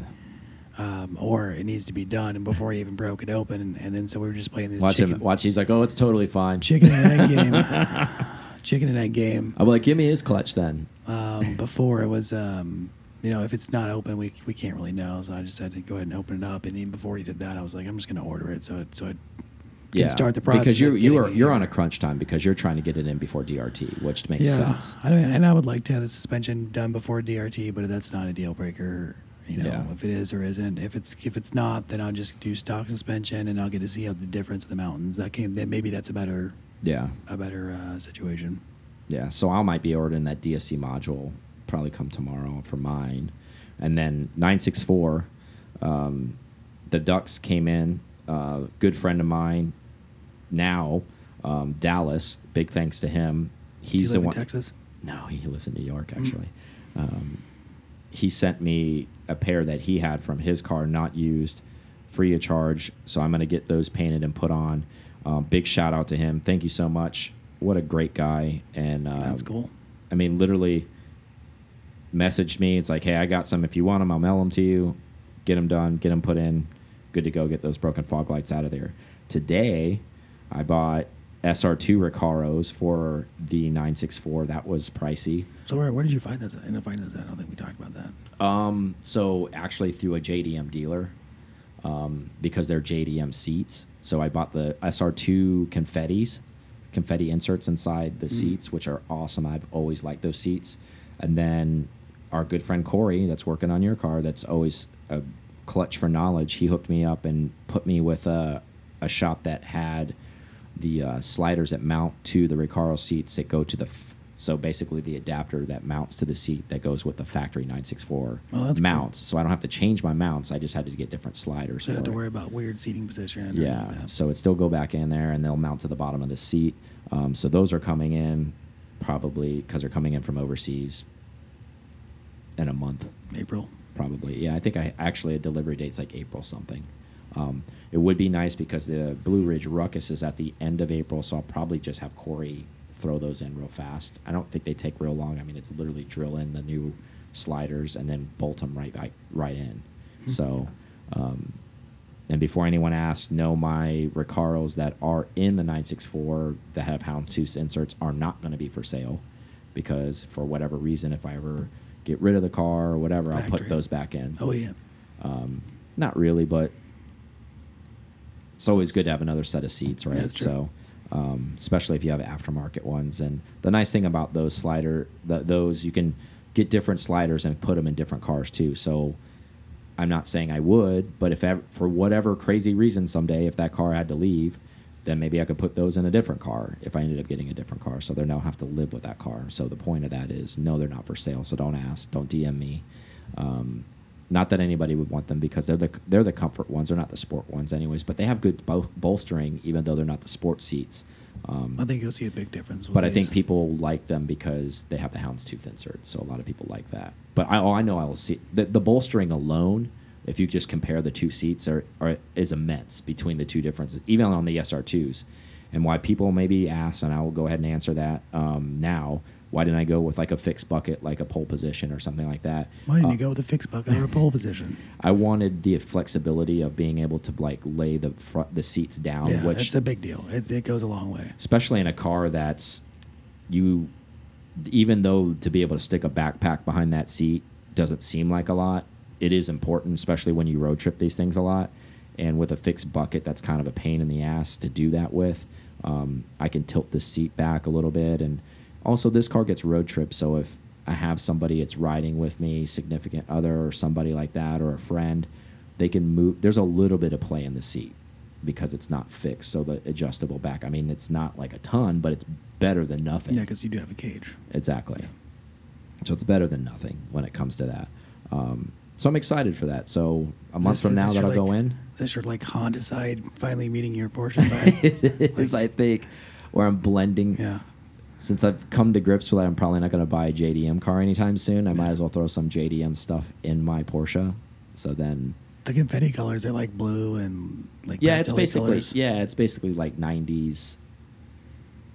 Yeah. um, or it needs to be done." And before he even broke it open, and, and then so we were just playing this Watch chicken, him. Watch. He's like, oh, it's totally fine. chicken and egg game, <laughs> chicken and egg game. I'm like, give me his clutch then. Um, before it was, um, you know, if it's not open, we we can't really know. So I just had to go ahead and open it up. And even before he did that, I was like, I'm just going to order it, so it, so it can start the process because you of you are you're on a crunch time because you're trying to get it in before DRT, which makes yeah. sense. I mean, and I would like to have the suspension done before DRT, but that's not a deal breaker. You know, Yeah. if it is or isn't. If it's if it's not, then I'll just do stock suspension, and I'll get to see how the difference of the mountains. That can then maybe that's a better Yeah, a better uh, situation. yeah. So I might be ordering that DSC module probably come tomorrow for mine, and then nine six four. Um, the Ducks came in. Uh, good friend of mine, now um, Dallas. Big thanks to him. He's the one. Texas? No, he lives in New York actually. Um, he sent me a pair that he had from his car, not used, free of charge. So I'm going to get those painted and put on. Um, big shout out to him. Thank you so much. What a great guy. And uh, That's cool. I mean, literally messaged me. It's like, hey, I got some. If you want them, I'll mail them to you. Get them done. Get them put in. Good to go. Get those broken fog lights out of there. Today, I bought SR2 Recaros for the 964. That was pricey. So where, where did you find those? I didn't find those. I don't think we talked about that. Um, so actually through a JDM dealer, um, because they're JDM seats. So I bought the SR2 confettis, confetti inserts inside the seats, which are awesome. I've always liked those seats. And then our good friend Corey, that's working on your car, that's always a clutch for knowledge. He hooked me up and put me with a, a shop that had the uh, sliders that mount to the Recaro seats that go to the. F so basically, the adapter that mounts to the seat that goes with the factory 964 Oh, that's cool. mounts. So I don't have to change my mounts. I just had to get different sliders. So you for have to it. worry about weird seating position. Yeah, like so it still go back in there, and they'll mount to the bottom of the seat. Um, so those are coming in probably because they're coming in from overseas in a month, April. probably. Yeah, I think I actually a delivery date's like April something. Um, it would be nice because the Blue Ridge Ruckus is at the end of April, so I'll probably just have Corey throw those in real fast. I don't think they take real long. I mean, it's literally drill in the new sliders and then bolt them right back right in. So, um, and before anyone asks, no, my Recaros that are in the 964 that have houndstooth inserts are not going to be for sale because for whatever reason, if I ever get rid of the car or whatever, I'll put those back in. Oh yeah. Um, not really, but it's always good to have another set of seats, right? That's true. So, um, especially if you have aftermarket ones. And the nice thing about those slider, the, those you can get different sliders and put them in different cars too. So, I'm not saying I would, but if ever, for whatever crazy reason someday, if that car had to leave, then maybe I could put those in a different car if I ended up getting a different car. So they don't have to live with that car. So the point of that is, no, they're not for sale. So don't ask, don't DM me. Um, not that anybody would want them because they're the they're the comfort ones. They're not the sport ones, anyways. But they have good bol bolstering, even though they're not the sport seats. Um, I think you'll see a big difference. but I think people like them because they have the houndstooth insert. So a lot of people like that. But I, oh, I know I will see the, the bolstering alone. If you just compare the two seats, are, are is immense between the two differences, even on the SR2s. And why people maybe ask, and I will go ahead and answer that um, now. Why didn't I go with like a fixed bucket, like a pole position or something like that? Why didn't Uh, you go with a fixed bucket or a pole position? <laughs> I wanted the flexibility of being able to like lay the front the seats down, yeah, which it's a big deal. It, it goes a long way. especially in a car that's you even though to be able to stick a backpack behind that seat doesn't seem like a lot it is important especially when you road trip these things a lot and with a fixed bucket that's kind of a pain in the ass to do that with um, i can tilt the seat back a little bit and also this car gets road trip so if i have somebody that's riding with me significant other or somebody like that or a friend they can move there's a little bit of play in the seat because it's not fixed. So the adjustable back, I mean, it's not like a ton, but it's better than nothing. Yeah, because you do have a cage. Exactly. So it's better than nothing when it comes to that. Um, so I'm excited for that. So a month This- from now this that'll your, go like- in. Is this your like Honda side finally meeting your Porsche side? <laughs> it is, I think, where I'm blending. yeah. Since I've come to grips with that, I'm probably not going to buy a JDM car anytime soon. I might as well throw some JDM stuff in my Porsche. So then, The confetti colors are like blue and like yeah, it's basically colors. yeah, it's basically like '90s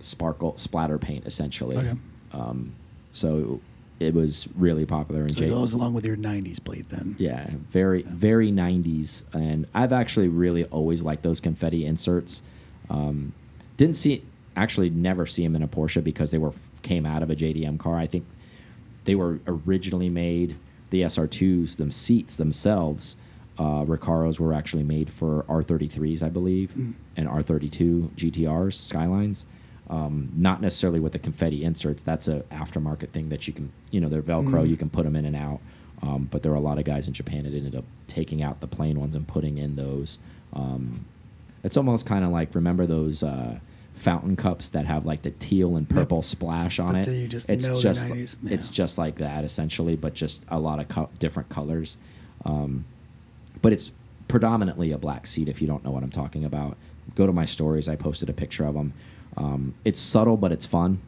sparkle splatter paint essentially. Okay. Um, so it was really popular in So it goes along with your '90s plate then. Yeah, very very 90s, and I've actually really always liked those confetti inserts. Um, didn't see actually never see them in a Porsche because they were came out of a JDM car. I think they were originally made the SR2s, them seats themselves. Uh, Recaros were actually made for R33s, I believe, and R32 GTRs, Skylines. Um, not necessarily with the confetti inserts. That's a aftermarket thing that you can, you know, they're Velcro. You can put them in and out. Um, but there are a lot of guys in Japan that ended up taking out the plain ones and putting in those. Um, it's almost kind of like remember those uh, fountain cups that have like the teal and purple splash on That it. you just it's just 90s. it's just like that essentially, but just a lot of co different colors. Um, but it's predominantly a black seat if you don't know what I'm talking about. Go to my stories. I posted a picture of them. Um, it's subtle, but it's fun.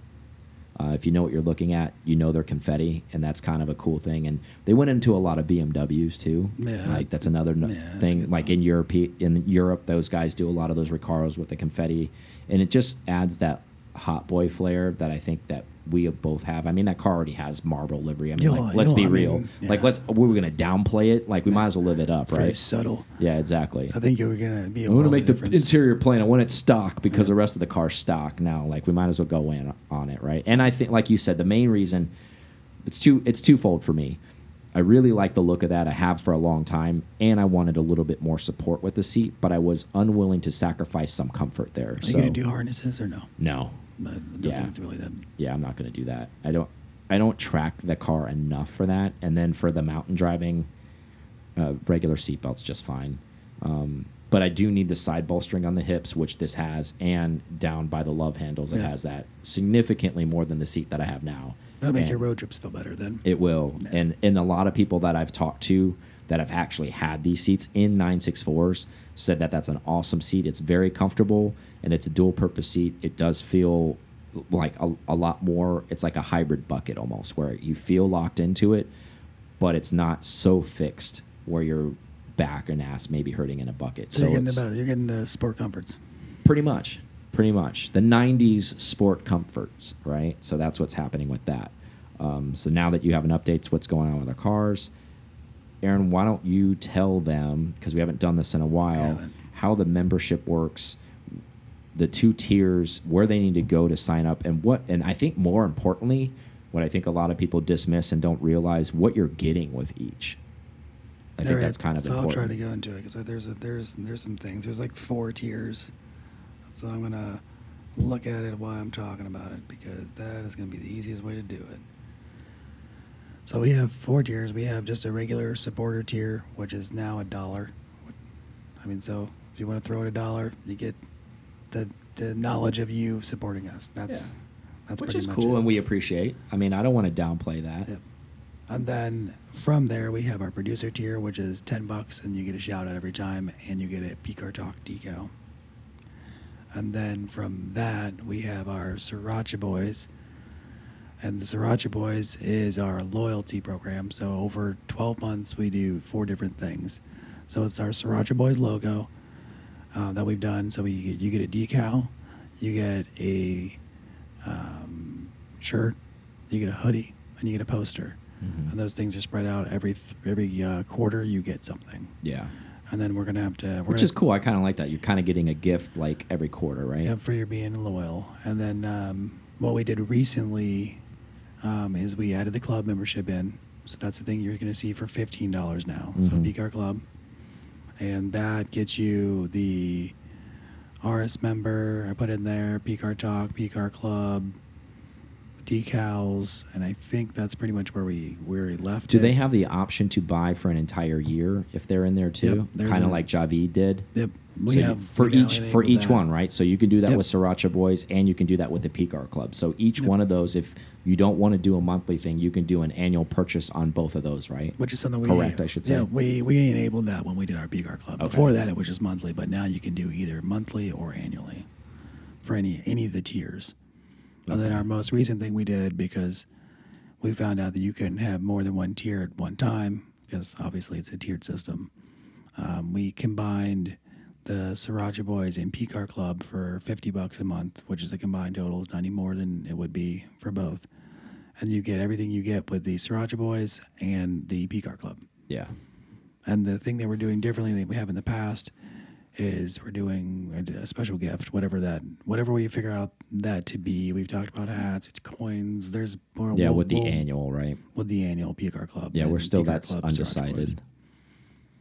Uh, if you know what you're looking at, you know they're confetti, and that's kind of a cool thing. And they went into a lot of BMWs too. Yeah. like that's another no- Yeah, that's thing. Like in Europe, in Europe, those guys do a lot of those Recaros with the confetti, and it just adds that hot boy flair that I think that we both have. I mean, that car already has marble livery. I mean, Yeah, like, let's be I real. mean, Like, let's we were gonna downplay it. Like, we might as well live it up, It's very right? subtle. Yeah, exactly. I think you're gonna be. I want to make the interior plain. I want it stock because the rest of the car's stock now. Like we might as well go in on it, right? And I think, like you said, the main reason it's two it's twofold for me. I really like the look of that. I have for a long time, and I wanted a little bit more support with the seat, but I was unwilling to sacrifice some comfort there. Are so you gonna do harnesses or no? no, I don't Yeah. think it's really that. yeah, I'm not going to do that. I don't I don't track the car enough for that. And then for the mountain driving, uh, regular seatbelts just fine. Um, but I do need the side bolstering on the hips, which this has, and down by the love handles, it has that significantly more than the seat that I have now. That'll make And your road trips feel better then. It will, and and a lot of people that I've talked to that have actually had these seats in 964s said that that's an awesome seat. It's very comfortable, and it's a dual purpose seat. It does feel like a, a lot more. It's like a hybrid bucket almost, where you feel locked into it, but it's not so fixed where your back and ass maybe hurting in a bucket. So, So, you're getting the. You're getting the sport comforts. pretty much, pretty much the '90s sport comforts, right? So that's what's happening with that. Um, so now that you have an update to what's going on with our cars, Aaron, why don't you tell them because we haven't done this in a while how the membership works, the two tiers, where they need to go to sign up, and what, and I think more importantly, what I think a lot of people dismiss and don't realize what you're getting with each. I think that's kind of so important. I'll try to go into it because there's a, there's there's some things. There's like four tiers. So I'm gonna look at it while I'm talking about it because that is gonna be the easiest way to do it. So we have four tiers. We have just a regular supporter tier, which is now a dollar. I mean, so if you want to throw in a dollar, you get the the knowledge of you supporting us. That's Yeah. that's Which pretty is much cool, it. and we appreciate. I mean, I don't want to downplay that. Yep. And then from there, we have our producer tier, which is 10 bucks, and you get a shout out every time, and you get a PCAR Talk decal. And then from that, we have our Sriracha Boys. And the Sriracha Boys is our loyalty program. So over 12 months, we do four different things. So it's our Sriracha Boys logo uh, that we've done. So we get, you get a decal, you get a um, shirt, you get a hoodie, and you get a poster. Mhm. And those things are spread out every every uh, quarter. You get something, Yeah. and then we're gonna have to. Which gonna, is cool. I kind of like that. You're kind of getting a gift like every quarter, right? Yeah, for your being loyal. And then um, what we did recently um, is we added the club membership in. So that's the thing you're going to see for fifteen dollars now. So Mhm. PCAR Club, and that gets you the RS member. I put in there PCAR Talk, PCAR Club, decals, and I think that's pretty much where we where we left. Do it. they have the option to buy for an entire year if they're in there too? there's kind of like Javid did. Yep, We So have for each for each that. one, right? So you can do that Yep. with Sriracha Boys, and you can do that with the Peak Club. So each one of those, if you don't want to do a monthly thing, you can do an annual purchase on both of those, right? Which is something we Correct, I should say. Yeah, we we enabled that when we did our PCAR club. Before that, it was just monthly, but now you can do either monthly or annually for any any of the tiers. And then our most recent thing we did because we found out that you couldn't have more than one tier at one time because obviously it's a tiered system. Um, we combined the Sriracha Boys and PCAR Club for fifty bucks a month, which is a combined total. of not any more than it would be for both. And you get everything you get with the Sriracha Boys and the PCAR Club. Yeah. And the thing that we're doing differently than we have in the past is we're doing a, a special gift, whatever that, whatever we figure out that to be. We've talked about hats, it's coins. There's more. Yeah, we'll- with the we'll- annual, right? with the annual PCAR Club. Yeah, we're still PCAR that's Club, undecided.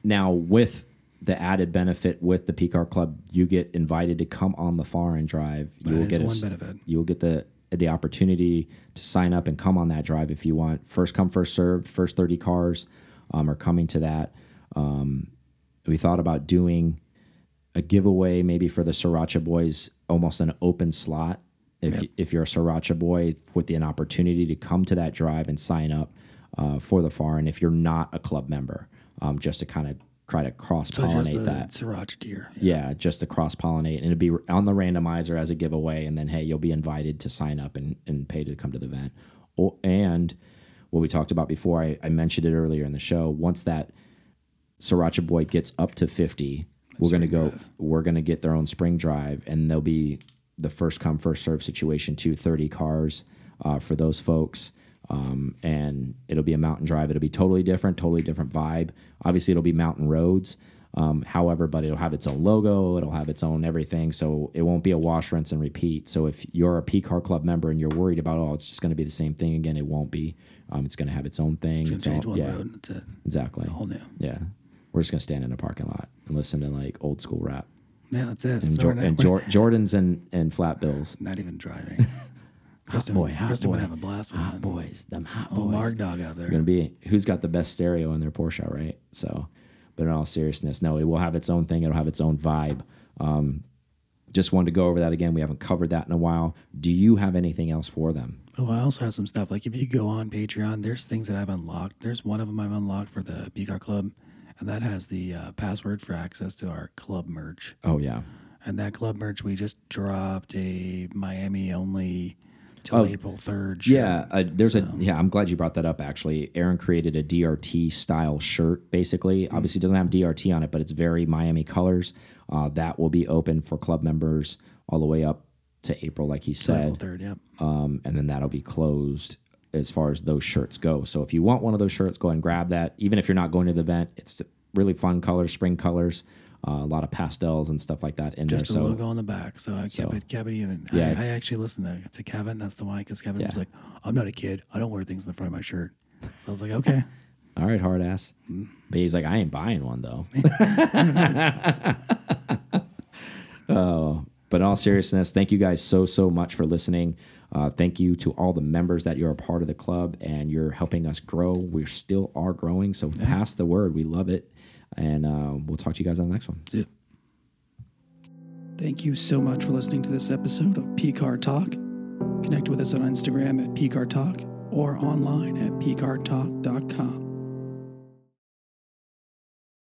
Now, with the added benefit with the PCAR Club, you get invited to come on the far and drive. You That will get one s- benefit. You will get the the opportunity to sign up and come on that drive if you want. First come, first served. First thirty cars um, are coming to that. Um, we thought about doing a giveaway maybe for the Sriracha Boys, almost an open slot. If Yep. if you're a Sriracha boy, with the, an opportunity to come to that drive and sign up uh, for the and if you're not a club member, um, just to kind of try to cross So pollinate the that. Sriracha tier. Yeah, just to cross pollinate, and it'd be on the randomizer as a giveaway, and then hey, you'll be invited to sign up and, and pay to come to the event. Or, and what we talked about before, I, I mentioned it earlier in the show. Once that Sriracha boy gets up to fifty, we're gonna go. We're gonna get their own spring drive, and they'll be the first come first serve situation too. Thirty cars uh, for those folks. Um, and it'll be a mountain drive. It'll be totally different, totally different vibe. Obviously, it'll be mountain roads. Um, however, but it'll have its own logo, it'll have its own everything. So it won't be a wash, rinse, and repeat. So if you're a P Car Club member and you're worried about, oh, it's just going to be the same thing again, it won't be. Um, it's going to have its own thing. It's its change own- one yeah, road. That's it. exactly. Whole new. Yeah, we're just going to stand in a parking lot and listen to like old school rap Yeah, that's it. and, Jor and Jor <laughs> Jordans and and flat bills. not even driving. <laughs> Kristen, boy, hot Kristen would boy. have a blast with Hot that. boys, them hot Oh, boys. Mark Dog out there. going to be who's got the best stereo in their Porsche, right? So, but in all seriousness, no, it will have its own thing. It'll have its own vibe. Um, just wanted to go over that again. We haven't covered that in a while. Do you have anything else for them? Oh, I also have some stuff. Like if you go on Patreon, there's things that I've unlocked. There's one of them I've unlocked for the PCAR Club, and that has the uh, password for access to our club merch. Oh yeah, And that club merch, we just dropped a Miami only till Oh, April 3rd. yeah. Uh, there's a yeah. I'm glad you brought that up. Actually, Aaron created a DRT style shirt. Basically, Mm. obviously it doesn't have DRT on it, but it's very Miami colors. Uh, that will be open for club members all the way up to April, like he Till April said. 3rd, yep. um, and then that'll be closed as far as those shirts go. So if you want one of those shirts, go and grab that. Even if you're not going to the event, it's really fun colors, spring colors, uh, a lot of pastels and stuff like that in Just there. a So logo on the back. So I kept so- it, kept it even. Yeah. I, I actually listened to, to Kevin. That's the why, because Kevin was like, I'm not a kid. I don't wear things in the front of my shirt. So I was like, okay. <laughs> all right, hard ass. Mm. But he's like, I ain't buying one though. <laughs> <laughs> oh, but in all seriousness, thank you guys so so much for listening. Uh, thank you to all the members that you're a part of the club and you're helping us grow. We still are growing, so pass the word. We love it, and uh, we'll talk to you guys on the next one. Zip. Thank you so much for listening to this episode of PCAR Talk. Connect with us on Instagram at PCAR Talk or online at PCARTalk.com.